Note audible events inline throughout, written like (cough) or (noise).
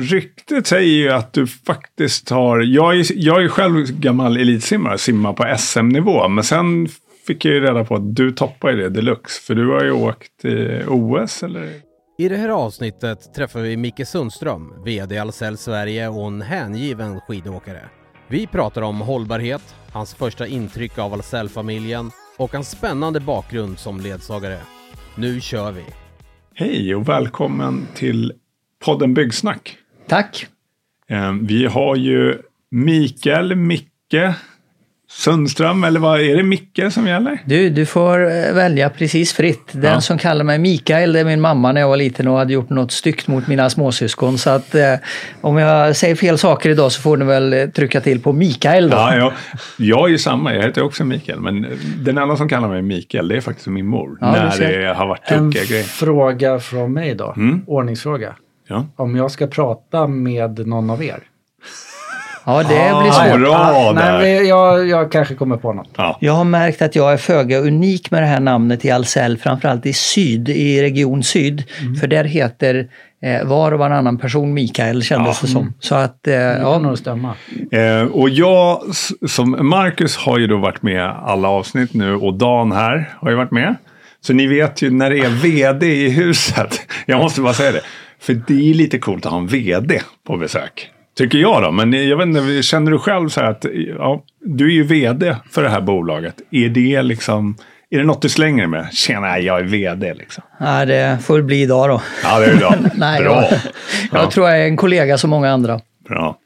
ryktet säger ju att du faktiskt har, jag är, jag är själv gammal elitsimmare, simmar på SM-nivå, men sen fick jag ju reda på att du toppar ju det deluxe, för du har ju åkt i OS eller? I det här avsnittet träffar vi Micke Sundström, VD Ahlsell Sverige och en hängiven skidåkare. Vi pratar om hållbarhet, hans första intryck av Ahlsell-familjen och hans spännande bakgrund som ledsagare. Nu kör vi! Hej och välkommen till podden Byggsnack. Tack! Eh, vi har ju Mikael, Micke Sundström, eller vad är det Micke som gäller? Du, du får eh, välja precis fritt. Den ja. som kallar mig Mikael, det är min mamma när jag var liten och hade gjort något styggt mot mina småsyskon. Så att eh, om jag säger fel saker idag så får ni väl eh, trycka till på Mikael då. Ja, ja. Jag är ju samma, jag heter också Mikael. Men den enda som kallar mig Mikael, det är faktiskt min mor. Ja, när det har varit En grejer. fråga från mig då, mm. ordningsfråga. Ja. Om jag ska prata med någon av er, Ja, det ah, blir svårt. Bra Nej, jag, jag kanske kommer på något. Ja. Jag har märkt att jag är föga unik med det här namnet i Ahlsell, framförallt i syd, i region syd. Mm. För där heter eh, var och varannan person Mikael kändes ja. det som. Så att, eh, det ja. nog stämma. Eh, och jag, som Marcus har ju då varit med alla avsnitt nu och Dan här har ju varit med. Så ni vet ju när det är VD i huset. (laughs) Jag måste bara säga det. För det är lite coolt att ha en VD på besök. Tycker jag då. Men jag vet inte, känner du själv så här att ja, du är ju vd för det här bolaget. Är det liksom... Är det något du slänger med? Tjena, jag är vd liksom. Nej, det får bli idag då. Ja, det är bra. (laughs) Nej, bra. Jag, jag ja. tror jag är en kollega som många andra. Bra.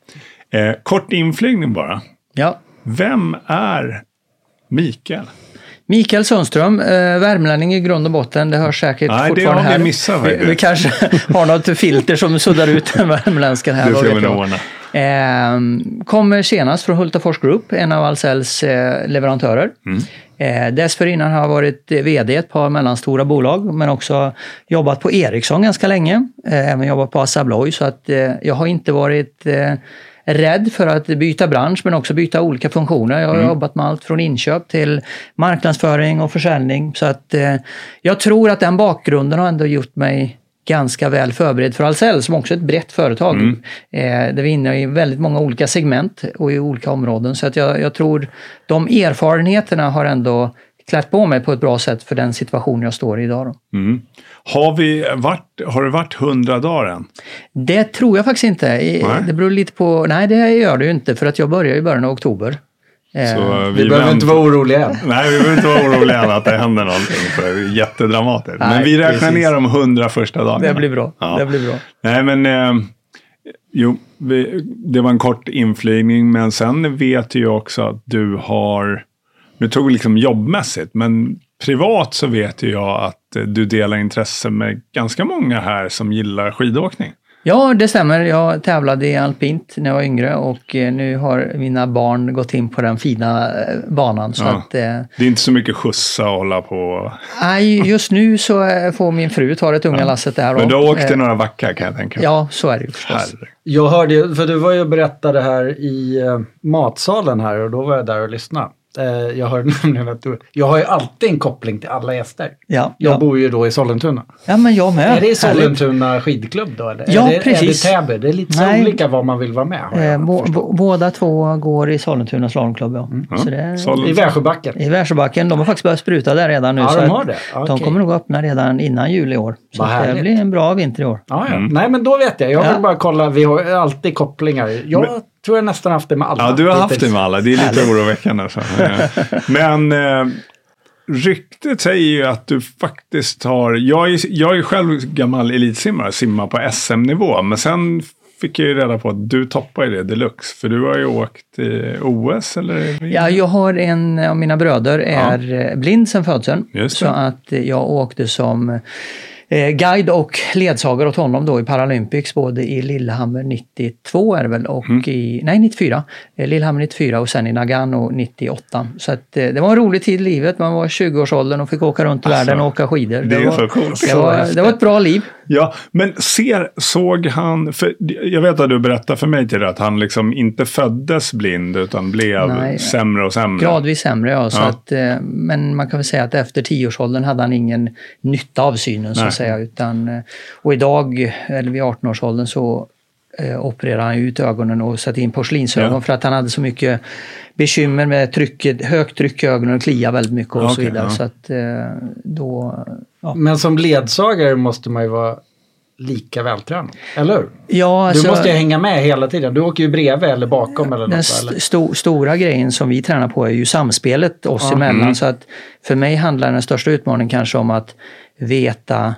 Eh, kort inflygning bara. Ja. Vem är Mikael? Mikael Sundström, eh, värmlänning i grund och botten. Det hörs säkert Nej, fortfarande här. Missat vi, vi kanske (laughs) har något filter som suddar ut den värmländskan här. Det ska vi nog ordna. Eh, kommer senast från Hultafors Group, en av Ahlsells eh, leverantörer. Mm. Eh, dessförinnan har jag varit VD i ett par mellanstora bolag, men också jobbat på Ericsson ganska länge. Eh, även jobbat på Assa Abloy, så att jag har inte varit rädd för att byta bransch men också byta olika funktioner. Jag har mm. jobbat med allt från inköp till marknadsföring och försäljning. Så att eh, jag tror att den bakgrunden har ändå gjort mig ganska väl förberedd för Ahlsell som också är ett brett företag. Mm. Eh, där vi är inne i väldigt många olika segment och i olika områden. Så att jag, jag tror de erfarenheterna har ändå klätt på mig på ett bra sätt för den situation jag står i idag. Mm. Har, vi varit, har det varit 100 dagar än? Det tror jag faktiskt inte. Nej. Det beror lite på, nej det gör det ju inte för att jag börjar i början av oktober. Eh, Så vi, vi behöver inte vara oroliga än. Nej, vi behöver inte vara oroliga än att det händer någonting. För det är jättedramatiskt. Nej, men vi räknar precis. ner de 100 första dagarna. Det blir bra. Ja. Det blir bra. Nej, men eh, jo, vi, det var en kort inflygning. Men sen vet jag också att du har nu tog vi liksom jobbmässigt, men privat så vet ju jag att eh, du delar intresse med ganska många här som gillar skidåkning. Ja, det stämmer. Jag tävlade i alpint när jag var yngre och eh, nu har mina barn gått in på den fina eh, banan. Så ja. att, det är inte så mycket skjutsa och hålla på? Nej, just nu så får min fru ta det tunga ja. lasset där. Men du har åkt i några backar kan jag tänka mig? Ja, så är det ju förstås. Jag hörde, för du var ju och berättade här i matsalen här och då var jag där och lyssnade. Eh, jag hörde (laughs) nämligen att du, jag har ju alltid en koppling till alla gäster. Ja, jag ja. bor ju då i Sollentuna. Ja, men jag med. Är det Sollentuna skidklubb då? Eller? Ja, är det, precis. Är det Täby? Det är lite så olika vad man vill vara med. Eh, bo, båda två går i Sollentuna slalomklubb, ja. Mm. Så det, I Värsjöbacken? I Värsjöbacken. De har faktiskt börjat spruta där redan nu. Ja, de har det? Okay. De kommer nog öppna redan innan jul i år. Så det blir en bra vinter i år. Ja, ja. Mm. Nej, men då vet jag. Jag vill bara kolla. Vi har alltid kopplingar. Jag men, tror jag nästan haft det med alla. Ja, du har haft det med alla. Det är lite oroväckande. Men eh, ryktet säger ju att du faktiskt har... Jag är, jag är själv gammal elitsimmare, simmar på SM-nivå. Men sen fick jag ju reda på att du toppar ju det deluxe. För du har ju åkt i OS eller? Ja, jag har en av mina bröder är ja. blind sedan födseln. Så att jag åkte som eh, guide och ledsagare åt honom då i Paralympics både i Lillehammer 92 är det väl och mm. i, nej 94, eh, Lillehammer 94 och sen i Nagano 98. Så att eh, det var en rolig tid i livet, man var 20-årsåldern och fick åka runt i alltså, världen och åka skidor. Det, det var. Det var, det var ett bra liv. Ja, men ser, såg han, för jag vet att du berättade för mig till att han liksom inte föddes blind utan blev Nej, sämre och sämre. Gradvis sämre, ja. Så ja. Att, eh, men man kan väl säga att efter tioårsåldern hade han ingen nytta av synen så att säga. Utan, eh, och idag, eller vid 18-årsåldern, så opererade han ut ögonen och satte in porslinsögon Ja. för att han hade så mycket bekymmer med trycket, högt tryck i ögonen och klia väldigt mycket och så Okej, vidare. ja. Så att eh, då, ja. Men som ledsagare måste man ju vara lika vältränad, eller hur? Ja, alltså, du måste ju hänga med hela tiden. Du åker ju bredvid eller bakom eller den något. Eller? st sto stora grejen som vi tränar på är ju samspelet oss Ja. emellan. Mm. Så att för mig handlar den största utmaningen kanske om att veta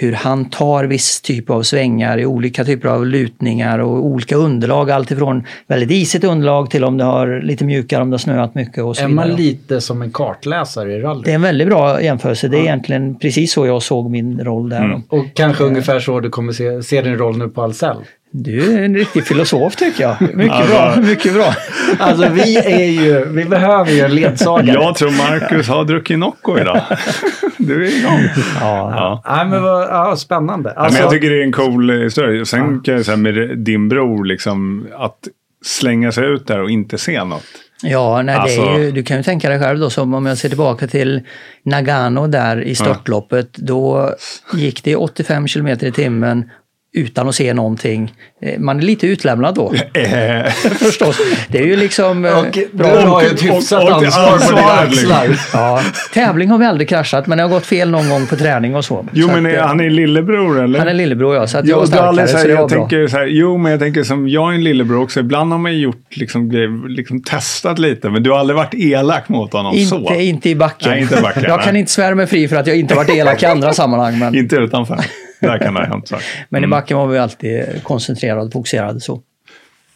hur han tar viss typ av svängar i olika typer av lutningar och olika underlag. Alltifrån väldigt isigt underlag till om det har lite mjukare om det har snöat mycket och så Är man vidare. lite som en kartläsare i rally? Det är en väldigt bra jämförelse. Det är egentligen precis så jag såg min roll där. Mm. Och kanske ungefär så du kommer se, se din roll nu på Ahlsell. Du är en riktig filosof tycker jag. (laughs) Mycket Alltså- bra. Mycket bra. Alltså vi är ju, vi behöver ju en ledsagare. Jag tror Marcus har druckit Nocco idag. (laughs) Du är igång. Ja. Ja. Nej, men vad, ja, spännande. Ja, Alltså, men jag tycker det är en cool historia. Sen kan jag säga med din bror, liksom, att slänga sig ut där och inte se något. Ja, nej, det Alltså- är ju, du kan ju tänka dig själv då, som om jag ser tillbaka till Nagano där i störtloppet. Då gick det 85 kilometer i timmen utan att se någonting. Eh, Man är lite utlämnad då, Eh, (laughs) förstås. Det är ju liksom... eh, och du bra. har ju ett hyfsat och- och- ansvar på dina axlar. Ja, tävling har vi aldrig kraschat, men det har gått fel någon gång på träning och så. jo, så men att, är, han är lillebror eller? han är lillebror ja, så att jag Jo, var du har starkare, så så här, det var jag bra. tänker så här, jo, men jag tänker som jag är en lillebror också. Ibland har man gjort liksom, liksom testat lite, men du har aldrig varit elak mot honom så. Inte, inte i backen. Nej, inte i backen, jag nej. kan inte svära mig fri för att jag inte varit elak i andra sammanhang. Men, (laughs) Inte utanför. Där kan det ha hänt saker. men i backen var vi alltid koncentrerade och fokuserade så.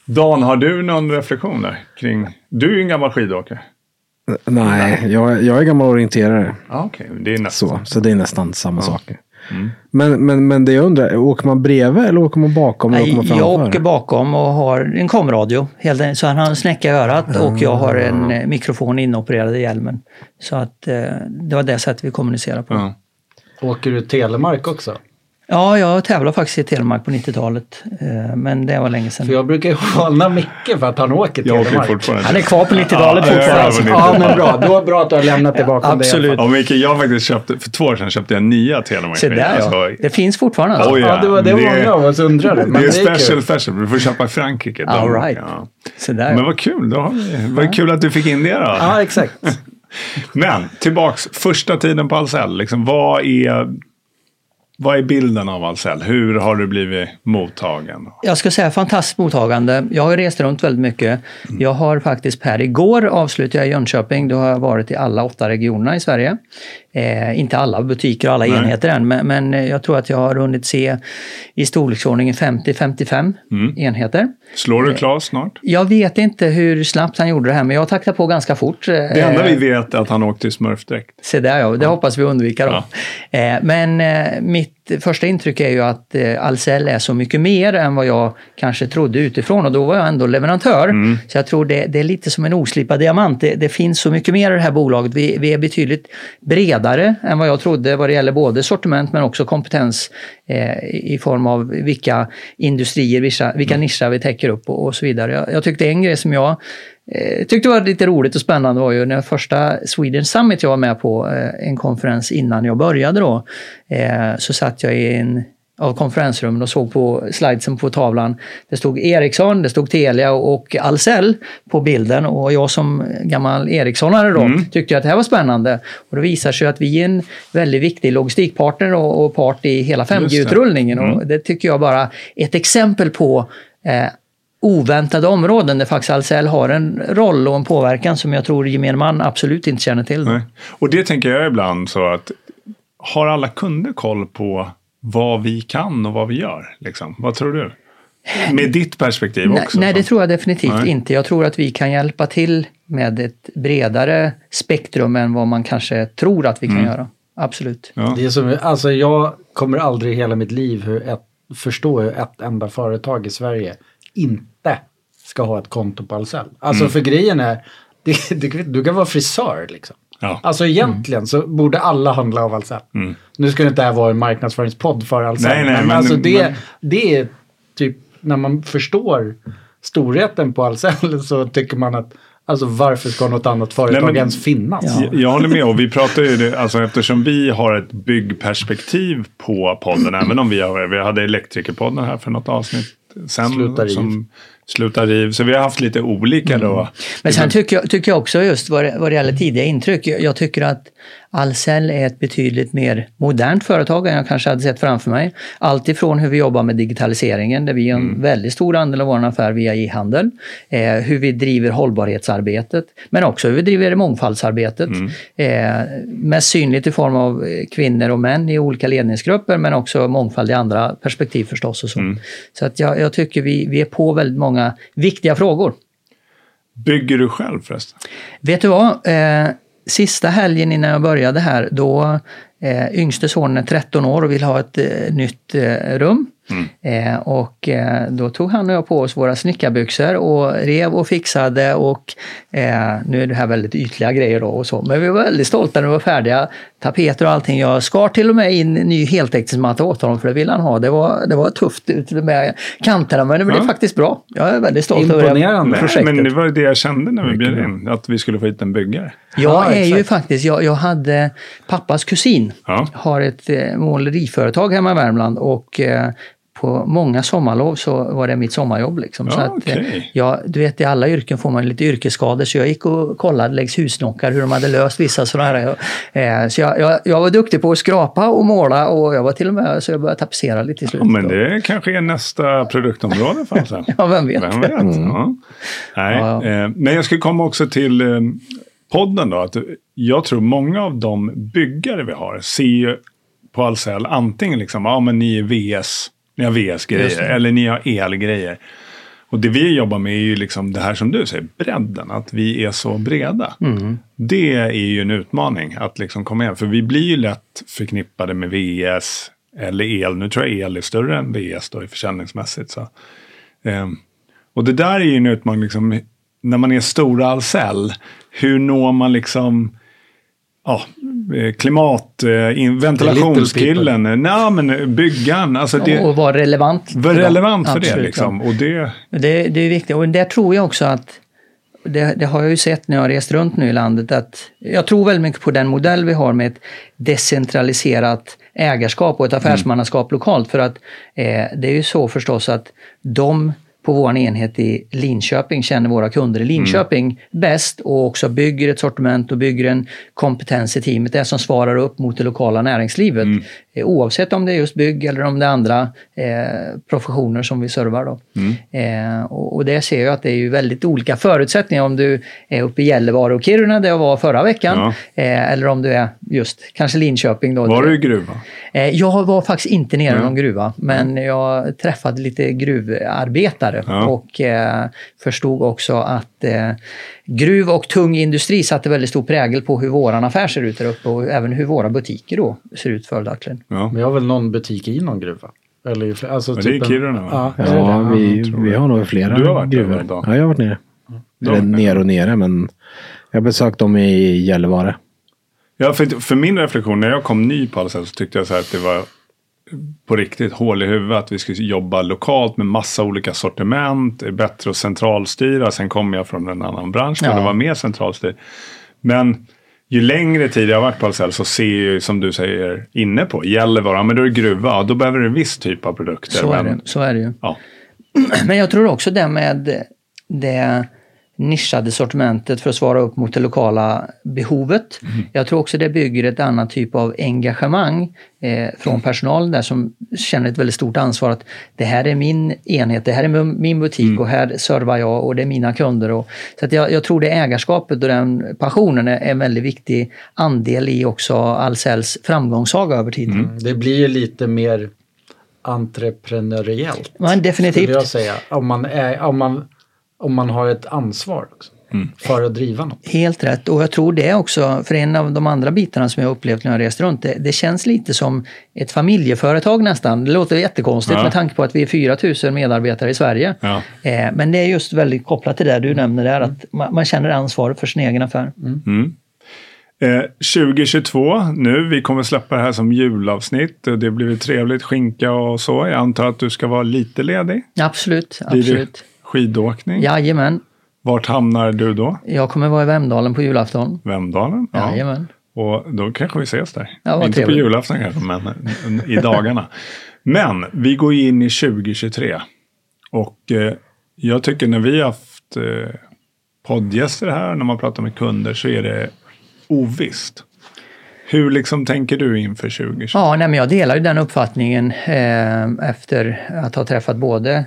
Dan, har du någon reflektion där kring... Du är ju en gammal skidåkare. Nej, jag, jag är gammal orienterare. Ja, okej. Det är nästan Så, så det är nästan samma saker. Men, men, men det jag undrar, åker man bredvid eller åker man bakom? Eller åker man Nej, jag åker bakom och har en komradio. helt enkelt. Så han har en snäcka i örat och jag har en eh, mikrofon inopererad i hjälmen. Så att eh, det var det sättet vi kommunicerade på. Ja, Ja. Åker du telemark också? Jag tävlade faktiskt i Telemark på 90-talet. Eh, men det var länge sedan. För jag brukar ju håna Micke för att han åker telemark. Han är kvar på 90-talet Ja, fortfarande. på Ja, men bra. Då är bra att du har lämnat det bakom dig. Absolut. Ja, Micke, jag faktiskt köpte, för två år sedan köpte jag nya Telemark. Se där ja. Alltså, Det finns fortfarande. Alltså. Oj, Ja, det var det, Det- många av oss undrade. Det är det är special special. Du får köpa i Frankrike. All right. ja. Se där, Men ja. vad kul. Då vad kul att du fick in det då. Ja, exakt. (laughs) Men tillbaks, första tiden på Ahlsell. Liksom, vad, är, vad är bilden av Ahlsell? Hur har du blivit mottagen? Jag ska säga fantastiskt mottagande. Jag har rest runt väldigt mycket. Jag har faktiskt per igår avslutade jag i Jönköping. Då har jag varit i alla åtta regionerna i Sverige. Eh, inte alla butiker och alla Nej. enheter än, men, men eh, jag tror att jag har hunnit se i storleksordningen 50-55 enheter. Slår du Klas snart? Jag vet inte hur snabbt han gjorde det här, men jag taktade på ganska fort. Det enda vi vet är att han åkte i smurfdräkt. Se där ja, det hoppas vi undvika då. Eh, Men eh, mitt första intryck är ju att eh, Ahlsell är så mycket mer än vad jag kanske trodde utifrån och då var jag ändå leverantör. Mm. Så jag tror det, det är lite som en oslipad diamant. Det, det finns så mycket mer i det här bolaget. Vi, vi är betydligt bredare än vad jag trodde vad det gäller både sortiment men också kompetens eh, i form av vilka industrier, vilka, vilka nischer vi täcker upp och, och så vidare. Jag, jag tyckte en grej som jag eh, tyckte var lite roligt och spännande var ju när första Sweden Summit jag var med på, eh, en konferens innan jag började då, eh, så satt jag i en av konferensrummen och såg på slidesen på tavlan. Det stod Ericsson, det stod Telia och Ahlsell på bilden och jag som gammal Ericssonare då tyckte att det här var spännande. Och det visar sig att vi är en väldigt viktig logistikpartner och, och part i hela Just det. 5G-utrullningen och det tycker jag bara är ett exempel på eh, oväntade områden där faktiskt Ahlsell har en roll och en påverkan som jag tror gemene man absolut inte känner till. Nej. Och det tänker jag ibland så att har alla kunder koll på vad vi kan och vad vi gör? Liksom? Vad tror du? Med ditt perspektiv Nej, också. nej, det tror jag definitivt Nej. inte. Jag tror att vi kan hjälpa till med ett bredare spektrum än vad man kanske tror att vi kan göra. Absolut. Mm. Ja. Det är som, alltså jag kommer aldrig i hela mitt liv hur ett, förstå hur ett enda företag i Sverige inte ska ha ett konto på Ahlsell. Alltså Mm. för grejen är, (laughs) det, det, du kan vara frisör liksom. Ja. Alltså egentligen så borde alla handla av Ahlsell. Nu ska det inte här vara en marknadsföringspodd för Ahlsell. Nej, nej, men, men- alltså det, men- det är typ när man förstår storheten på Ahlsell (laughs) så tycker man att alltså varför ska något annat företag men- ens finnas? Ja. Jag- Jag håller med och vi pratar ju det, alltså eftersom vi har ett byggperspektiv på podden, (clears throat) även om vi, har, vi hade Elektrikerpodden här för något avsnitt sen Sluta riv. som slutar riv. Så vi har haft lite olika då. Mm. Men sen tycker jag, tycker jag också just vad det, vad det gäller tidiga intryck, jag, jag tycker att Ahlsell är ett betydligt mer modernt företag än jag kanske hade sett framför mig. Allt ifrån hur vi jobbar med digitaliseringen, där vi har en väldigt stor andel av vår affär via e-handel, eh, hur vi driver hållbarhetsarbetet, men också hur vi driver mångfaldsarbetet. Eh, mest synligt i form av eh, kvinnor och män i olika ledningsgrupper, men också mångfald i andra perspektiv förstås. Och så så att jag, jag tycker vi, vi är på väldigt många viktiga frågor. Bygger du själv förresten? Vet du vad? Eh, sista helgen innan jag började här, då eh, yngste sonen är 13 år och vill ha ett eh, nytt eh, rum. Eh, och eh, då tog han och jag på oss våra snickarbyxor och rev och fixade och eh, nu är det här väldigt ytliga grejer då och så. Men vi var väldigt stolta när vi var färdiga. Tapeter och allting. Jag skar till och med in ny heltäckningsmatta åt honom för det ville han ha. Det var, det var tufft ut med kanterna men det blev Ja. faktiskt bra. Jag är väldigt stolt över det. Nej, projektet. men det var det jag kände när vi bjöd in. Att vi skulle få hit en byggare. Jag Ja, är ju exakt. faktiskt, jag, jag hade pappas kusin Ja. har ett måleriföretag hemma i Värmland och på många sommarlov så var det mitt sommarjobb. Liksom. så Ja, att, eh, okej. ja, du vet, i alla yrken får man lite yrkesskador så jag gick och kollade längs husnockar hur de hade löst vissa sådana här. Eh, så jag, jag, jag var duktig på att skrapa och måla och jag var till och med så jag började tapetsera lite i Ja, slutet. men då. det kanske är nästa produktområde för sen. (laughs) Ja, vem vet. Vem vet? Ja. Nej, Ja, Eh, men jag ska komma också till eh, podden då. Att jag tror många av de byggare vi har ser ju på Ahlsell antingen liksom, ja men ni är VS, ni har VS-grejer eller ni har elgrejer. Och det vi jobbar med är ju liksom det här som du säger, bredden, att vi är så breda. Mm. Det är ju en utmaning att liksom komma igen, för vi blir ju lätt förknippade med VS eller el. Nu tror jag el är större än VS då försäljningsmässigt. Så. Ehm, och det där är ju en utmaning, liksom, när man är stora Ahlsell, hur når man liksom ja, klimat, eh, in- ventilationskillen, eh, nej, men byggaren, alltså det Och vara relevant. för var relevant för det Absolut, ja. liksom. Och det, Det, det är viktigt och där tror jag också att det, det har jag ju sett när jag har rest runt nu i landet att jag tror väldigt mycket på den modell vi har med ett decentraliserat ägarskap och ett affärsmannaskap lokalt för att eh, det är ju så förstås att de på vår enhet i Linköping känner våra kunder i Linköping bäst och också bygger ett sortiment och bygger en kompetens i teamet, det som svarar upp mot det lokala näringslivet. Eh, Oavsett om det är just bygg eller om det är andra eh, professioner som vi servar. Då. Eh, och, och det ser jag att det är ju väldigt olika förutsättningar om du är uppe i Gällivare och Kiruna där jag var förra veckan. Ja. Eh, eller om du är just kanske Linköping. Då, var du i gruva? Eh, Jag var faktiskt inte nere i någon gruva, men jag träffade lite gruvarbetare Ja. och eh, förstod också att eh, gruv och tung industri satte väldigt stor prägel på hur våran affär ser ut där uppe och även hur våra butiker då ser ut följaktligen. Ja. Vi har väl någon butik i någon gruva? Eller, alltså, Ja, det är typ en- Kiruna, va? Ja, Ja, vi, vi har nog flera Du har varit där, gruvor. Dan? Ja, jag har varit nere. Eller varit ner och nere, men jag har besökt dem i Gällivare. Ja, för, för min reflektion när jag kom ny på Ahlsell så tyckte jag så här att det var på riktigt hål i huvudet att vi skulle jobba lokalt med massa olika sortiment. Det är bättre att centralstyra. Sen kom jag från en annan bransch där Ja. det var mer centralstyrt. Men ju längre tid jag har varit på Ahlsell så ser jag ju som du säger inne på Gällivare, men då är det gruva, då behöver du en viss typ av produkter. Så är det, så är det ju. Ja. (clears throat) Men jag tror också det med det nischade sortimentet för att svara upp mot det lokala behovet. Jag tror också det bygger ett annat typ av engagemang eh, från personalen där som känner ett väldigt stort ansvar att det här är min enhet, det här är min- butik och här servar jag och det är mina kunder. Och, så att jag, jag tror det ägarskapet och den passionen är en väldigt viktig andel i också Ahlsells framgångssaga över tiden. Mm, Det blir lite mer entreprenöriellt. Men definitivt. Skulle jag säga. Om man, är, om man, om man har ett ansvar också, för att driva något. Helt rätt och jag tror det också, för en av de andra bitarna som jag upplevt när jag rest runt, det, det känns lite som ett familjeföretag nästan. Det låter jättekonstigt Ja. med tanke på att vi är 4000 medarbetare i Sverige. Ja. Eh, men det är just väldigt kopplat till det du nämner där, att man, man känner ansvar för sin egen affär. Mm. Eh, 2022 nu, vi kommer släppa det här som julavsnitt. och Det blir trevligt, skinka och så. Jag antar att du ska vara lite ledig. Absolut, Blir absolut. Skidåkning? Jajamän. Vart hamnar du då? Jag kommer vara i Vemdalen på julafton. Vemdalen? Jajamän. Och då kanske vi ses där. Ja, Inte på trevligt. julafton kanske, men i dagarna. Men vi går in i 2023. Och eh, jag tycker när vi har haft eh, poddgäster här, när man pratar med kunder, så är det ovisst. Hur liksom tänker du inför 2020? Ja, nej, men jag delar ju den uppfattningen eh, efter att ha träffat både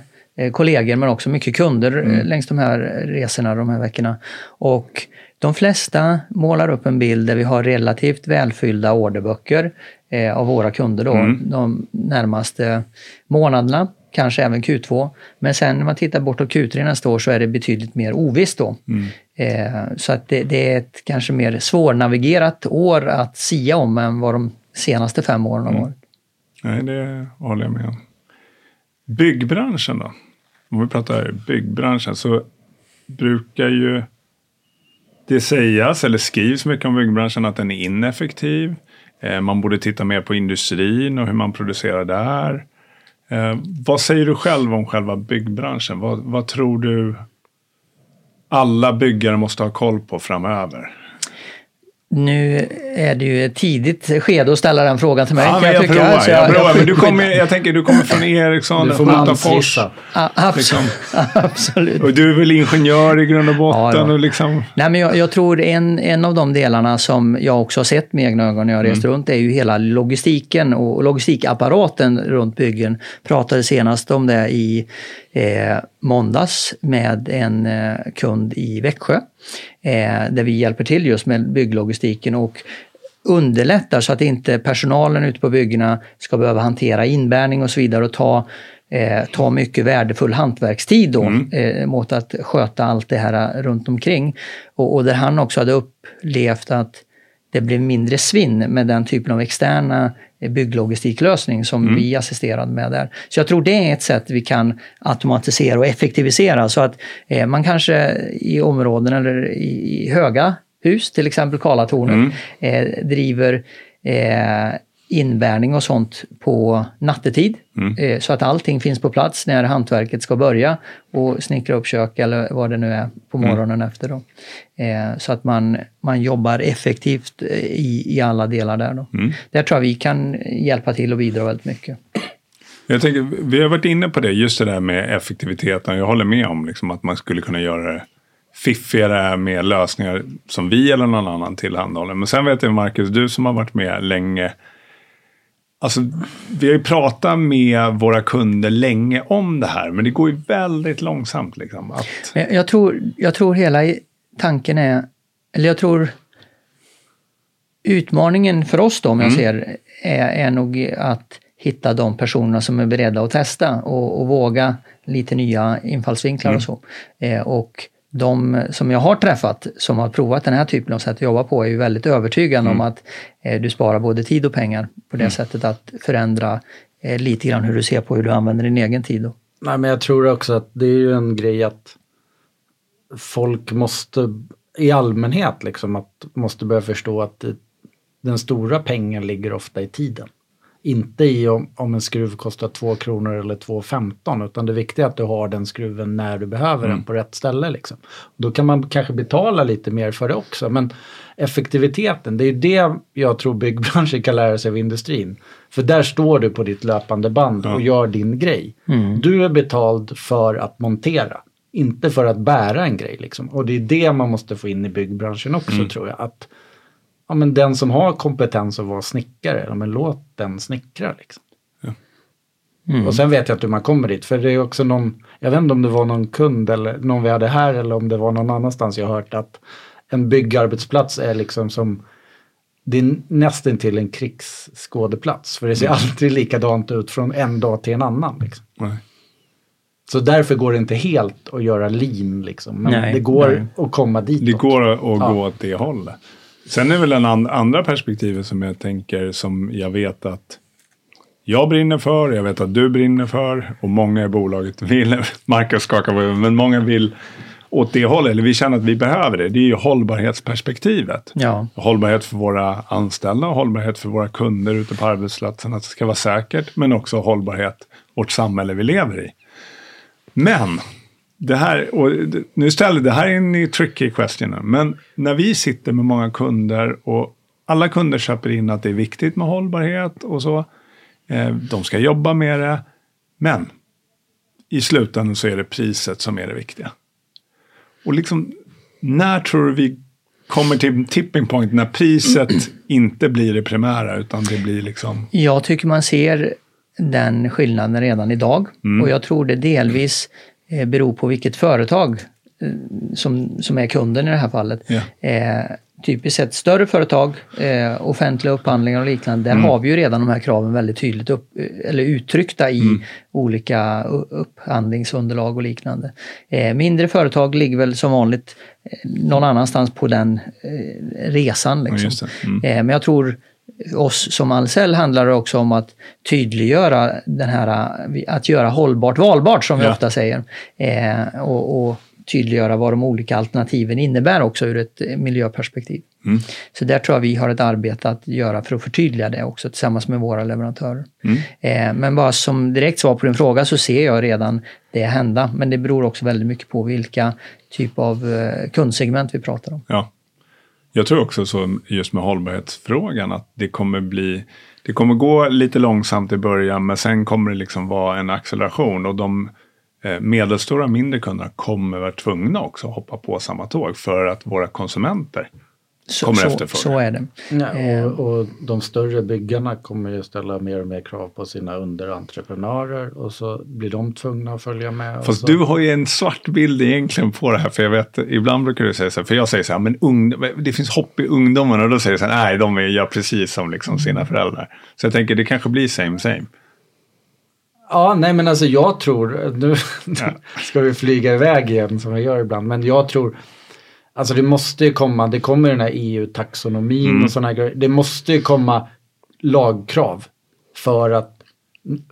kollegor men också mycket kunder mm. längs de här resorna de här veckorna. Och de flesta målar upp en bild där vi har relativt välfyllda orderböcker eh, av våra kunder då, mm. de närmaste månaderna kanske även Q2. Men sen när man tittar bortåt Q3 nästa år så är det betydligt mer ovisst då. Mm. Eh, så att det, det, är ett kanske mer svårnavigerat år att sia om än vad de senaste fem åren har mm. varit. Nej, det håller jag med om. Byggbranschen då? Om vi pratar byggbranschen så brukar ju det sägas eller skrivs mycket om byggbranschen att den är ineffektiv. Eh, man borde titta mer på industrin och hur man producerar där. Eh, vad säger du själv om själva byggbranschen? Vad, vad tror du alla byggare måste ha koll på framöver? Nu är det ju ett tidigt skede att ställa den frågan till mig. Ja, men jag, jag, provar, jag, jag, provar. Men du kommer, jag tänker, du kommer från Ericsson, Hultafors. Ja, liksom. (laughs) absolut. Och du är väl ingenjör i grund och botten? Ja, och liksom... Nej, men jag, jag, tror en, en av de delarna som jag också har sett med egna ögon när jag rest mm. runt är ju hela logistiken och logistikapparaten runt byggen. Pratade senast om det i eh, måndags med en eh, kund i Växjö eh, där vi hjälper till just med bygglogistiken och underlättar så att inte personalen ute på byggena ska behöva hantera inbärning och så vidare och ta eh, ta mycket värdefull hantverkstid då, mm. eh, mot att sköta allt det här runt omkring. Och, och där han också hade upplevt att det blev mindre svinn med den typen av externa bygglogistiklösning som mm. vi assisterade med där. Så jag tror det är ett sätt vi kan automatisera och effektivisera så att eh, man kanske i områden eller i, i höga hus, till exempel Karlatornet, mm. eh, driver eh, inbärning och sånt på nattetid. Mm. Eh, så att allting finns på plats när hantverket ska börja och snickra upp kök eller vad det nu är på mm. morgonen mm. efter. Då. Eh, så att man, man jobbar effektivt eh, i, i alla delar där. Då. Mm. Där tror jag vi kan hjälpa till och bidra väldigt mycket. Jag tänker, vi har varit inne på det, just det där med effektiviteten. Jag håller med om liksom, att man skulle kunna göra det fiffigare med lösningar som vi eller någon annan tillhandahåller. Men sen vet jag Marcus, du som har varit med länge Alltså, vi har ju pratat med våra kunder länge om det här, men det går ju väldigt långsamt. Liksom, att... jag, tror, jag tror hela tanken är, eller jag tror utmaningen för oss då, om jag mm. ser, är, är nog att hitta de personerna som är beredda att testa och, och våga lite nya infallsvinklar mm. och så. Eh, och de som jag har träffat som har provat den här typen av sätt att jobba på är ju väldigt övertygande mm. om att eh, du sparar både tid och pengar på det mm. sättet att förändra eh, lite grann hur du ser på hur du använder din egen tid. Då. Nej, men jag tror också att det är ju en grej att folk måste i allmänhet liksom att måste börja förstå att det, den stora pengen ligger ofta i tiden. Inte i om, om en skruv kostar 2 kronor eller 2,15 utan det viktiga är att du har den skruven när du behöver mm. den på rätt ställe. Liksom. Då kan man kanske betala lite mer för det också men effektiviteten, det är det jag tror byggbranschen kan lära sig av industrin. För där står du på ditt löpande band ja. och gör din grej. Mm. Du är betald för att montera, inte för att bära en grej. Liksom. Och det är det man måste få in i byggbranschen också mm. tror jag. Att ja, men den som har kompetens att vara snickare, ja, men låt den snickra. Liksom. Ja. Mm. Och sen vet jag inte hur man kommer dit, för det är också någon, jag vet inte om det var någon kund eller någon vi hade här eller om det var någon annanstans jag hört att en byggarbetsplats är liksom som det är nästan till en krigsskådeplats. För det ser mm. alltid likadant ut från en dag till en annan. Liksom. Så därför går det inte helt att göra lean. Liksom. Men nej, det går nej. att komma dit. Det går att ja. gå åt det hållet. Sen är väl en and andra perspektivet som jag tänker som jag vet att jag brinner för, jag vet att du brinner för och många i bolaget vill, (laughs) Marcus skakar på men många vill åt det hållet, eller vi känner att vi behöver det. Det är ju hållbarhetsperspektivet. Ja. Hållbarhet för våra anställda, hållbarhet för våra kunder ute på arbetsplatsen, att det ska vara säkert, men också hållbarhet vårt samhälle vi lever i. Men det här, och nu ställer det här är en tricky question, men när vi sitter med många kunder och alla kunder köper in att det är viktigt med hållbarhet och så. Eh, de ska jobba med det. Men i slutändan så är det priset som är det viktiga. Och liksom, när tror du vi kommer till tipping point när priset (clears throat) inte blir det primära utan det blir liksom... Jag tycker man ser den skillnaden redan idag Mm. och jag tror det delvis beror på vilket företag eh, som, som är kunden i det här fallet. Ja. Eh, typiskt sett större företag, eh, offentliga upphandlingar och liknande, där Mm. har vi ju redan de här kraven väldigt tydligt upp, eh, eller uttryckta i Mm. olika upphandlingsunderlag och liknande. Eh, mindre företag ligger väl som vanligt eh, någon annanstans på den eh, resan. Ja, Liksom. det. Mm. Eh, Men jag tror oss som Ahlsell handlar det också om att tydliggöra den här, att göra hållbart valbart som vi Ja. ofta säger. Eh, och, och tydliggöra vad de olika alternativen innebär också ur ett miljöperspektiv. Mm. Så där tror jag vi har ett arbete att göra för att förtydliga det också tillsammans med våra leverantörer. Mm. Eh, men bara som direkt svar på din fråga så ser jag redan det hända. Men det beror också väldigt mycket på vilka typ av eh, kundsegment vi pratar om. Ja. Jag tror också så just med hållbarhetsfrågan att det kommer bli det kommer gå lite långsamt i början men sen kommer det liksom vara en acceleration och de eh, medelstora mindre kunderna kommer vara tvungna också att hoppa på samma tåg för att våra konsumenter så, Kommer så, efterfråga. så är det. Ja, och, och de större byggarna kommer ju ställa mer och mer krav på sina underentreprenörer och så blir de tvungna att följa med. och Fast så. du har ju en svart bild egentligen på det här. För jag vet, ibland brukar du säga så här, för jag säger så här, men ung, det finns hopp i ungdomen. Och då säger du så här, nej, de är, gör precis som liksom sina föräldrar. Så jag tänker, det kanske blir same same. Ja, nej men alltså jag tror, nu Ja. (laughs) ska vi flyga iväg igen som vi gör ibland, men jag tror, alltså det måste ju komma, det kommer den här EU-taxonomin Mm. och sådana grejer, det måste ju komma lagkrav för att,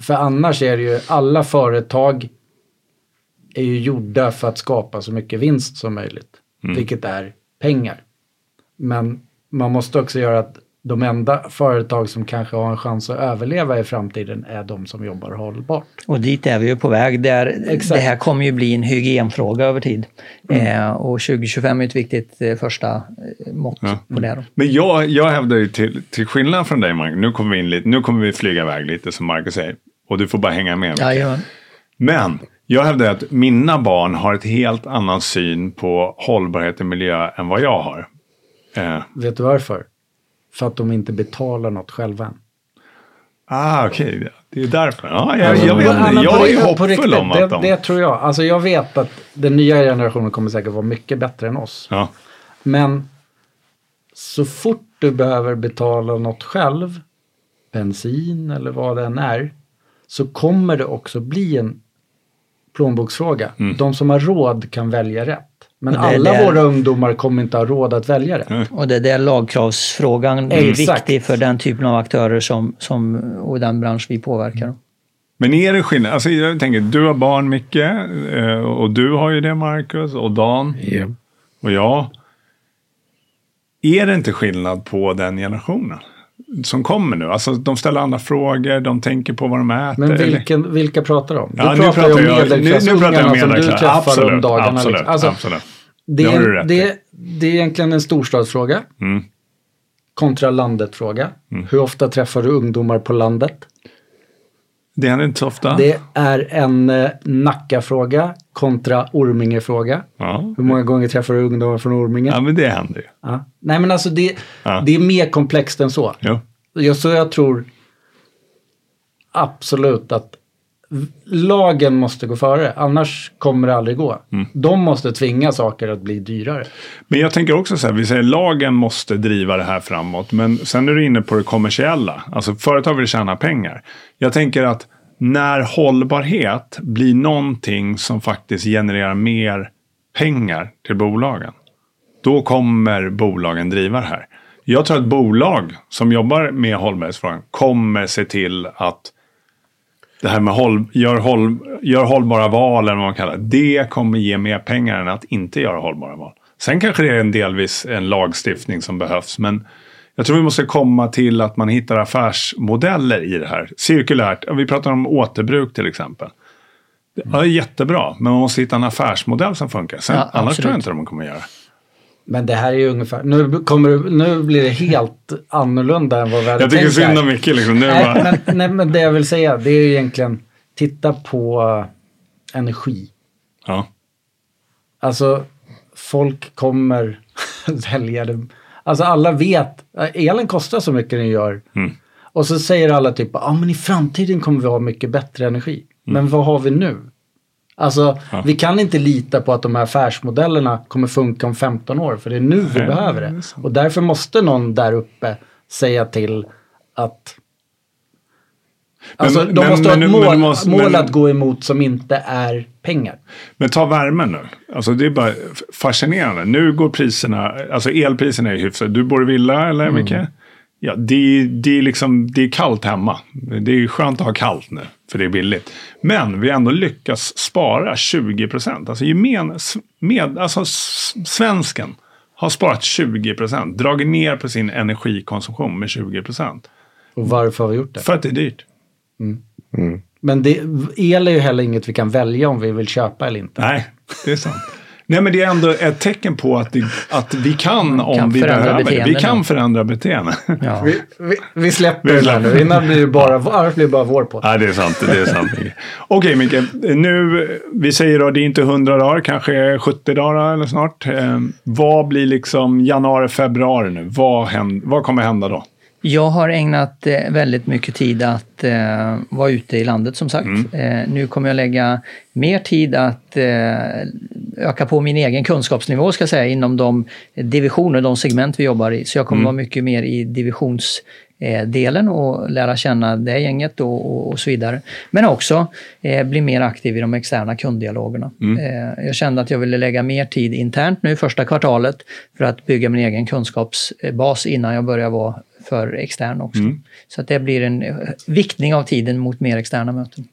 för annars är det ju, alla företag är ju gjorda för att skapa så mycket vinst som möjligt, Mm. vilket är pengar. Men man måste också göra att de enda företag som kanske har en chans att överleva i framtiden är de som jobbar hållbart. Och dit är vi ju på väg. Där Exakt. Det här kommer ju bli en hygienfråga över tid. Eh, och 2025 är ett viktigt eh, första eh, mått Ja. på det. Då. Men jag, jag hävdar ju till, till skillnad från dig, Marcus, nu kommer vi in lite, nu kommer vi flyga iväg lite som Marcus säger. Och du får bara hänga med. Micke. Jajamän. Men jag hävdar att mina barn har ett helt annan syn på hållbarhet och miljö än vad jag har. Eh, Vet du varför? För att de inte betalar något själva än. ah, okej. Det är därför. Ja, jag, Alltså, jag, vet inte. Jag är hoppfull riktigt, om att det, de... det tror jag. Alltså jag vet att den nya generationen kommer säkert vara mycket bättre än oss. Ja. Men så fort du behöver betala något själv, bensin eller vad det än är, så kommer det också bli en plånboksfråga. Mm. De som har råd kan välja rätt. Men det är alla där- våra ungdomar kommer inte ha råd att välja rätt. Mm. Och det är där lagkravsfrågan är Exakt. viktig för den typen av aktörer som, som, och den bransch vi påverkar. Men är det skillnad? Alltså, jag tänker, du har barn Micke eh, och du har ju det Marcus och Dan Ja. och jag. Är det inte skillnad på den generationen som kommer nu? Alltså de ställer andra frågor, de tänker på vad de äter. Men eller- vilken, vilka pratar om? Ja, du pratar nu, pratar jag om medelklassungarna som du träffar Absolut, om dagarna. absolut, liksom. Alltså, absolut. Det, är, det, det är egentligen en storstadsfråga Mm. kontra landet-fråga. Hur ofta träffar du ungdomar på landet? Det händer inte så ofta. Det är en eh, Nacka-fråga kontra Orminge-fråga. Ja. Hur många gånger träffar du ungdomar från Orminge? ja, men det händer ju. Ja. Nej men alltså det, Ja. det är mer komplext än så. Jo. Jag, så jag tror absolut att lagen måste gå före, annars kommer det aldrig gå. Mm. De måste tvinga saker att bli dyrare. Men jag tänker också så här, vi säger lagen måste driva det här framåt. Men sen är du inne på det kommersiella. Alltså företag vill tjäna pengar. Jag tänker att när hållbarhet blir någonting som faktiskt genererar mer pengar till bolagen. Då kommer bolagen driva det här. Jag tror att bolag som jobbar med hållbarhetsfrågan kommer se till att det här med håll, gör, håll, gör hållbara val eller vad man kallar det. Det kommer ge mer pengar än att inte göra hållbara val. Sen kanske det är en delvis en lagstiftning som behövs. Men jag tror vi måste komma till att man hittar affärsmodeller i det här. Cirkulärt, vi pratar om återbruk till exempel. Ja, jättebra, men man måste hitta en affärsmodell som funkar. Sen, Ja, annars tror jag inte de kommer göra. Men det här är ju ungefär, nu, kommer, nu blir det helt annorlunda än vad vi hade Jag tycker tänkt synd om Micke liksom. Nu Nej, bara, men, nej, men det jag vill säga det är ju egentligen, titta på energi. Ja. Alltså, folk kommer (laughs) välja det. Alltså alla vet, elen kostar så mycket den gör. Mm. Och så säger alla typ, ja ah, men i framtiden kommer vi ha mycket bättre energi. Men vad har vi nu? Alltså, Mm. Ja. vi kan inte lita på att de här affärsmodellerna kommer funka om 15 år, för det är nu vi Nej, behöver det det. Och därför måste någon där uppe säga till att Alltså, Men- de men- måste ha men- ett men mål, måste- mål att gå emot som inte är pengar. Men ta värmen nu. Alltså det är bara fascinerande. Nu går priserna, alltså elpriserna är hyfsade. Du bor i villa eller Micke? Ja, det, är- det, är liksom, det är kallt hemma. Det är skönt att ha kallt nu, för det är billigt. Men vi har ändå lyckats spara 20 procent. Alltså, gemen, med, alltså s- svensken har sparat 20 procent. Dragit ner på sin energikonsumtion med 20 procent. Och varför har vi gjort det? För att det är dyrt. Men det, el är ju heller inget vi kan välja om vi vill köpa eller inte. Nej, det är sant. Nej, men det är ändå ett tecken på att, det, att vi kan om kan vi behöver det. Vi beteenden. kan förändra beteenden. Ja. Vi, vi, vi släpper Vi det släpper. nu. Innan blir det bara, annars blir det bara vår på. Nej, det är sant. Det är sant. Okej, Micke. Nu, vi säger då, det är inte 100 dagar, kanske 70 dagar eller snart. Eh, vad blir liksom januari, februari nu? Vad, händer, vad kommer hända då? Jag har ägnat eh, väldigt mycket tid att eh, vara ute i landet som sagt. Eh, nu kommer jag lägga mer tid att eh, öka på min egen kunskapsnivå ska jag säga inom de divisioner, de segment vi jobbar i. Så jag kommer vara mycket mer i divisionsdelen och lära känna det gänget och, och, och så vidare. Men också eh, bli mer aktiv i de externa kunddialogerna. Eh, jag kände att jag ville lägga mer tid internt nu första kvartalet för att bygga min egen kunskapsbas innan jag börjar vara för extern också. Så att det blir en eh, viktning av tiden mot mer externa möten.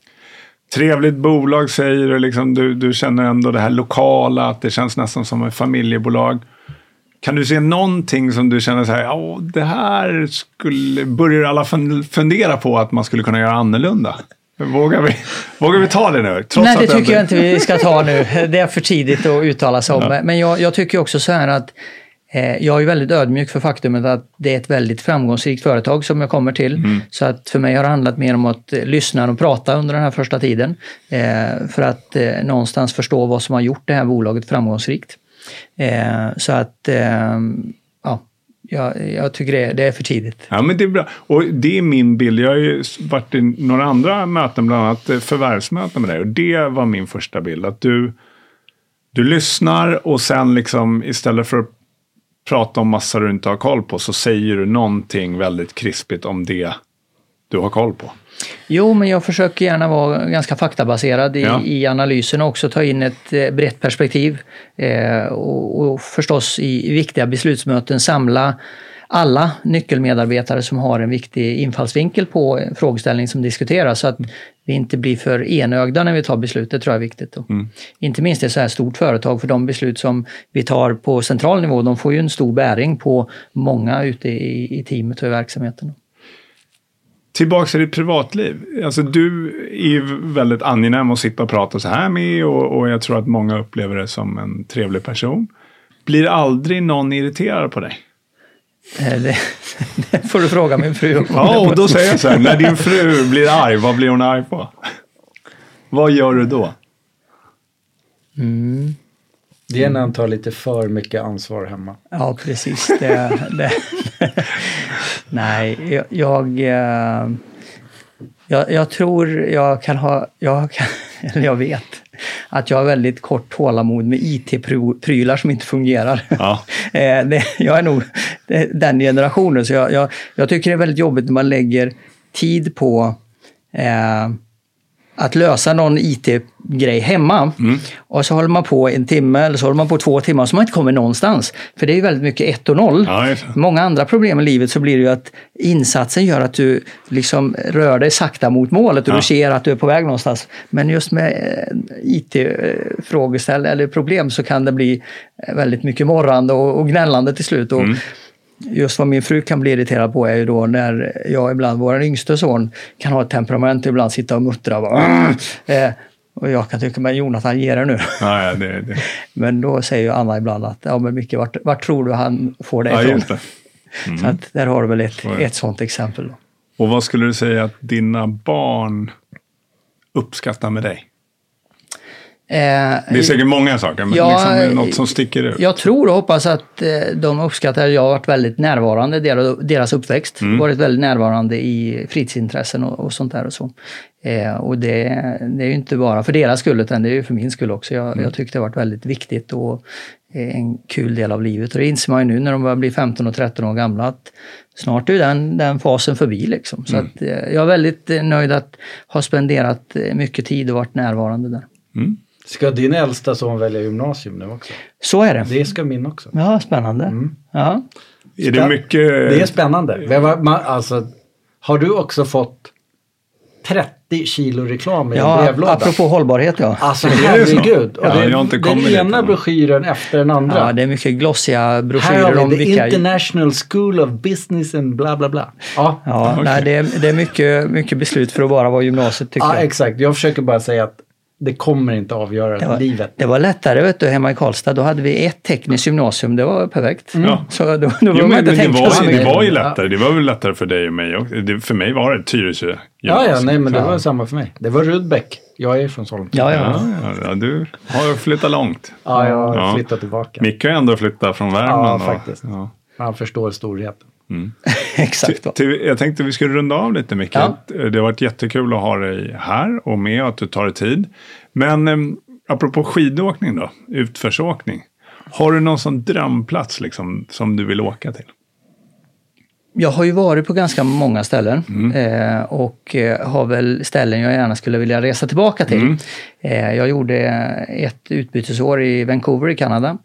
Trevligt bolag säger du, liksom, du, du känner ändå det här lokala, att det känns nästan som ett familjebolag. Kan du se någonting som du känner så här, ja, det här skulle, börjar alla fun- fundera på att man skulle kunna göra annorlunda? Vågar vi, (laughs) vågar vi ta det nu? Trots Nej, det tycker jag inte vi ska ta nu. Det är för tidigt att uttala sig om. Men jag, jag tycker också så här att jag är väldigt ödmjuk för faktumet att det är ett väldigt framgångsrikt företag som jag kommer till. Så att för mig har det handlat mer om att eh, lyssna och prata under den här första tiden. Eh, för att eh, någonstans förstå vad som har gjort det här bolaget framgångsrikt. Eh, så att, eh, ja, jag, jag tycker det, det är för tidigt. Ja, men det är bra. Och det är min bild. Jag har ju varit i några andra möten, bland annat eh, förvärvsmöten med dig. Och det var min första bild. Att du, du lyssnar och sen liksom istället för att prata om massa du inte har koll på så säger du någonting väldigt krispigt om det du har koll på. Jo, men jag försöker gärna vara ganska faktabaserad i, Ja. i analysen och också ta in ett eh, brett perspektiv. Eh, och, och förstås i, i viktiga beslutsmöten samla alla nyckelmedarbetare som har en viktig infallsvinkel på en frågeställning som diskuteras så att vi inte blir för enögda när vi tar beslut. Det tror jag är viktigt. Då. Inte minst i ett så här stort företag för de beslut som vi tar på central nivå de får ju en stor bäring på många ute i, i teamet och i verksamheten. Tillbaka till ditt privatliv. Alltså, du är ju väldigt angenäm att sitta och prata så här med och, och jag tror att många upplever det som en trevlig person. Blir aldrig någon irriterad på dig? Det, (laughs) det får du fråga min fru om. Ja, och då säger jag så här, när din fru (laughs) blir arg, vad blir hon arg på? Vad gör du då? Mm. Det är när han tar lite för mycket ansvar hemma. Ja, precis. Det, det. (laughs) Nej, jag, jag, eh, jag, jag tror jag kan ha, jag, kan, eller jag vet, att jag har väldigt kort tålamod med IT-prylar som inte fungerar. Ja. Eh, det, jag är nog den generationen, så jag, jag, jag tycker det är väldigt jobbigt när man lägger tid på eh, att lösa någon IT-grej hemma. Mm. Och så håller man på en timme eller så håller man på två timmar så man inte kommer någonstans. För det är ju väldigt mycket ett och noll. Ja. Många andra problem i livet så blir det ju att insatsen gör att du liksom rör dig sakta mot målet och Ja. du ser att du är på väg någonstans. Men just med IT-frågeställ eller problem så kan det bli eh, väldigt mycket morrande och, och gnällande till slut. Och Mm. Just vad min fru kan bli irriterad på är ju då när jag ibland, vår yngste son, kan ha ett temperament och ibland sitta och muttra. och Bara, eh, och jag kan tycka, men Jonathan, ge dig nu. Ja, ja, det, det. (laughs) Men då säger ju Anna ibland att, ja men Micke, vart, vart tror du han får det ja ifrån? just det. (laughs) Så att där har du väl ett, Ja, ja. ett sånt exempel. Då. Och vad skulle du säga att dina barn uppskattar med dig? Eh, Det är säkert många saker, men Ja, liksom, något som sticker ut. Jag tror och hoppas att eh, de uppskattar jag har varit väldigt närvarande i deras, uppväxt. Mm. Varit väldigt närvarande i fritidsintressen och, och sånt där och så. Eh, och det, det är ju inte bara för deras skull utan det är ju för min skull också. Jag, Mm. jag tyckte det har varit väldigt viktigt och eh, en kul del av livet. Och det inser man ju nu när de börjar bli 15 och 13 år gamla att snart är den, den fasen förbi. Liksom. Så Mm. att, eh, jag är väldigt nöjd att ha spenderat mycket tid och varit närvarande där. Ska din äldsta son välja gymnasium nu också? Så är det. Det ska min också. Ja, spännande. Mm. Ja. Är det mycket... Det är spännande. Har- Alltså, har du också fått 30 kilo reklam i en Ja, brevlåda? apropå hållbarhet ja. Alltså Är det så? herregud. Och Ja, det, jag har inte den ena än. broschyren efter den andra. Ja, det är mycket glossiga Här broschyrer har om vi The vilka... International School of Business and bla bla bla. Ja, Ja, Okej. nej, det, är, det är mycket, mycket beslut för att bara vara gymnasiet tycker ja jag. exakt. Jag försöker bara säga att det kommer inte avgöra Det var, livet. det var lättare vet du, hemma i Karlstad. Då hade vi ett tekniskt gymnasium. Det var perfekt. Ja. Så då, då Jo, men det, var, det ju lättare. Det var väl lättare för dig och mig också. Det, för mig var det Tyresö Ja, ja, nej men det var samma för mig. Det var Rudbeck. Jag är från Sollentuna. Ja, ja. Ja, du har flyttat långt. Ja, jag har Ja. flyttat tillbaka. Micke har ändå flyttat från Värmland. Ja, och- faktiskt. Ja. Han förstår storheten. (laughs) Exakt. Till, till, jag tänkte vi skulle runda av lite Micke. Ja. Det har varit jättekul att ha dig här och med och att du tar dig tid. Men eh, apropå skidåkning då, utförsåkning. Har du någon sån drömplats liksom, som du vill åka till? Jag har ju varit på ganska många ställen Mm. eh, och eh, har väl ställen jag gärna skulle vilja resa tillbaka till. Mm. Eh, jag gjorde ett utbytesår i Vancouver i Kanada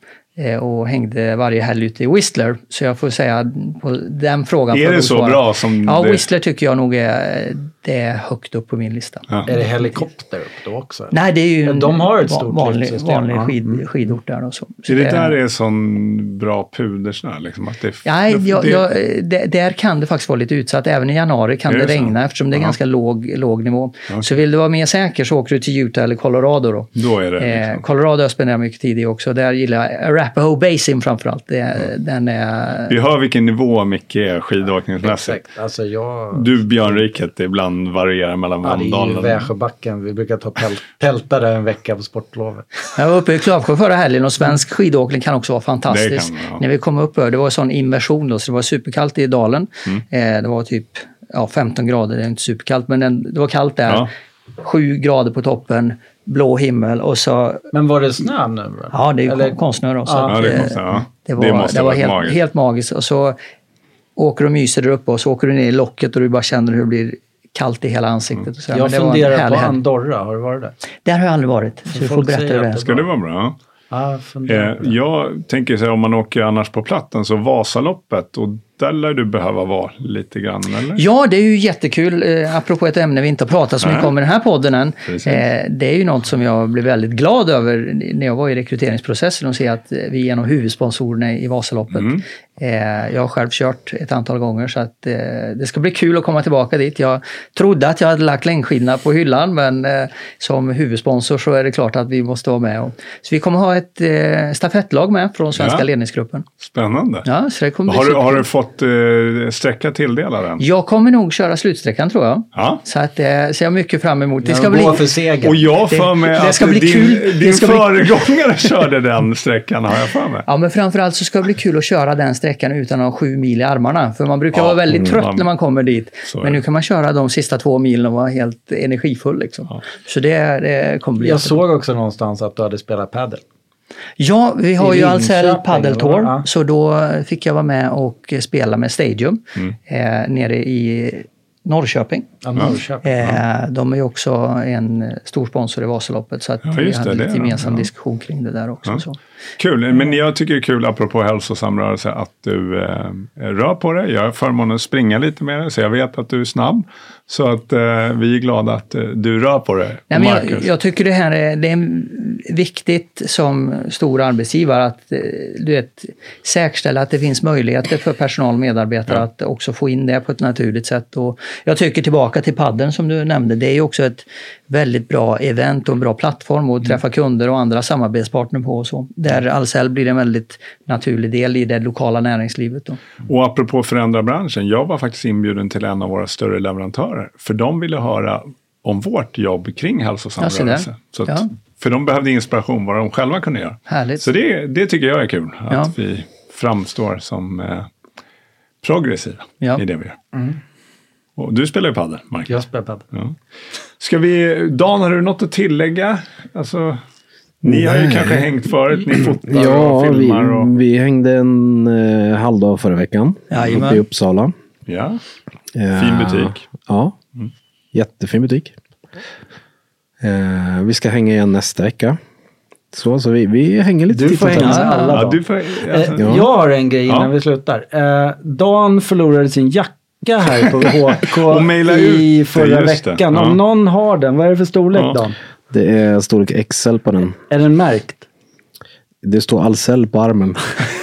och hängde varje helg ute i Whistler. Så jag får säga på den frågan. Är det så svara. bra som Ja, det- Whistler tycker jag nog är, det är högt upp på min lista. Ja. Är det helikopter upp då också? Nej, det är ju en de har ett stort vanlig, vanlig Ja. skid, Mm. skidort där. Och så. Så Är det där det är sån bra pudersnö? Liksom, att det, Nej, det- jag, det- jag, det, där kan det faktiskt vara lite utsatt. Även i januari kan Är det, det så? regna eftersom det är Ja. ganska låg, låg nivå. Okej. Så vill du vara mer säker så åker du till Utah eller Colorado. Då. Då är det Eh, liksom. Colorado har jag spenderat mycket tid i också. Där gillar jag Arapahoe Basin framförallt. Det, Den är... Vi hör vilken nivå Micke är skidåkningsmässigt. Exakt. Alltså jag... Du Björnriket ibland varierar mellan Ja, det är ju Vemdalen. Väsjöbacken. Vi brukar ta tält, tälta där en vecka på sportlovet. Jag var uppe i Klavsjö förra helgen och svensk skidåkning kan också vara fantastisk. Det kan det, ja. När vi kom upp det var sån inversion då, så det var superkallt i dalen. Mm. Eh, det var typ ja, 15 grader, det är inte superkallt, men den, det var kallt där. Ja. 7 grader på toppen, blå himmel och så, Men var det snö nu? eller? ja det är ju Eller- konstsnö då. Så Ja, att, Ja, det, eh, måste, ja. det var, det måste det var helt, magiskt. helt magiskt. Och så åker du och myser där uppe och så åker du ner i locket och du bara känner hur det blir kallt i hela ansiktet. Och så. Jag Men det var en funderar på. Andorra. Har du varit där? Där har jag aldrig varit, så du får berätta hur det är. Ska det vara bra? Funderar Eh, jag tänker så här, om man åker annars på platten, så Vasaloppet, och där lär du behöva vara lite grann, eller? Ja, det är ju jättekul. Eh, apropå ett ämne vi inte har pratat så mycket om i den här podden än. Eh, det är ju något som jag blev väldigt glad över när jag var i rekryteringsprocessen och se att eh, vi är en av huvudsponsorerna i Vasaloppet. Mm. Eh, jag har själv kört ett antal gånger så att eh, det ska bli kul att komma tillbaka dit. Jag trodde att jag hade lagt längdskidorna på hyllan men eh, som huvudsponsor så är det klart att vi måste vara med. Och, så vi kommer ha ett eh, stafettlag med från svenska Ja. ledningsgruppen. Spännande. Ja, så det kommer Har, du, har du fått eh, sträcka tilldelad än? Jag kommer nog köra slutsträckan tror jag. Ja. Så att det ser jag mycket fram emot. Det Jag ska bli... för seger. Och jag Det- för mig det att ska bli din, kul. Det din ska bli- föregångare körde den sträckan, har jag för mig. Ja, men framförallt så ska det bli kul att köra den sträckan utan att ha sju mil i armarna. För man brukar Ja, vara väldigt mm, trött man- när man kommer dit. Men det. nu kan man köra de sista två milen och vara helt energifull. Liksom. Ja. Så det, det kommer bli Jag jättebra. såg också någonstans att du hade spelat padel. Ja, vi har ju Ahlsell Padel Tour. Ja. Så då fick jag vara med och spela med Stadium Mm. eh, nere i Norrköping. Ja, Norrköping. Eh, De är ju också en stor sponsor i Vasaloppet så att Ja, vi hade det, det lite är de, gemensam ja. diskussion kring det där också. Så. Kul, men jag tycker det är kul apropå hälsosam rörelse att du eh, rör på dig. Jag har förmånen att springa lite med dig så jag vet att du är snabb. Så att eh, vi är glada att eh, du rör på dig. Nej, men jag, Marcus. jag tycker det här är, det är viktigt som stor arbetsgivare att eh, du vet, säkerställa att det finns möjligheter för personal och medarbetare Ja. att också få in det på ett naturligt sätt. Och jag tycker tillbaka till padden som du nämnde, det är ju också ett väldigt bra event och en bra plattform Mm. att träffa kunder och andra samarbetspartner på. Och så. Där Ahlsell blir en väldigt naturlig del i det lokala näringslivet. Då. Och apropå förändra branschen, jag var faktiskt inbjuden till en av våra större leverantörer. För de ville höra om vårt jobb kring hälsosam rörelse. Så att Ja. För de behövde inspiration vad de själva kunde göra. Härligt. Så det, det tycker jag är kul. Att Ja. vi framstår som eh, progressiva Ja. i det vi gör. Och du spelar ju padel, Marcus. Jag spelar padel. Ja. Ska vi, Dan, har du något att tillägga? Alltså, ni har ju kanske hängt förut, ni fotar och Ja, vi, filmar. Och, vi hängde en eh, halvdag förra veckan. Jajamän. Uppe i Uppsala. ja. Eh, Fin butik. Ja, jättefin butik. Eh, vi ska hänga igen nästa vecka. Så, så vi, vi hänger lite Du får och hänga alla ja, dagar. du får, alltså, Eh, Ja. Jag har en grej innan Ja. vi slutar. Eh, Dan förlorade sin jacka här på (laughs) HK i förra veckan. Om någon har den, vad är det för storlek Ja. Dan? Det är storlek XL på den. Är den märkt? Det står Ahlsell på armen. (laughs)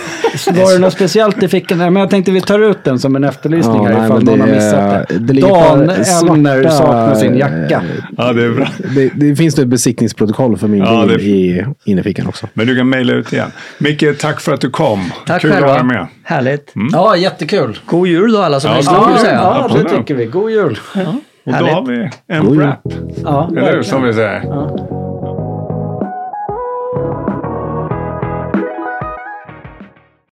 Var det något (laughs) speciellt i fickan? Nej, Men jag tänkte vi tar ut den som en efterlysning Ja, här nej, ifall någon har missat det. det Dan Elner saknar sin jacka. ja, det är bra. Det, det finns ett besiktningsprotokoll för min Ja, bil det- i innerfickan också. Men du kan mejla ut igen. Micke, tack för att du kom. Tack Kul själva. att vara med. Härligt. Ja, jättekul. God jul då alla som Ja, lyssnar säga. Ja, det tycker vi. God jul. Och då har vi en God wrap. Ja, Eller hur, som vi säger. Ja.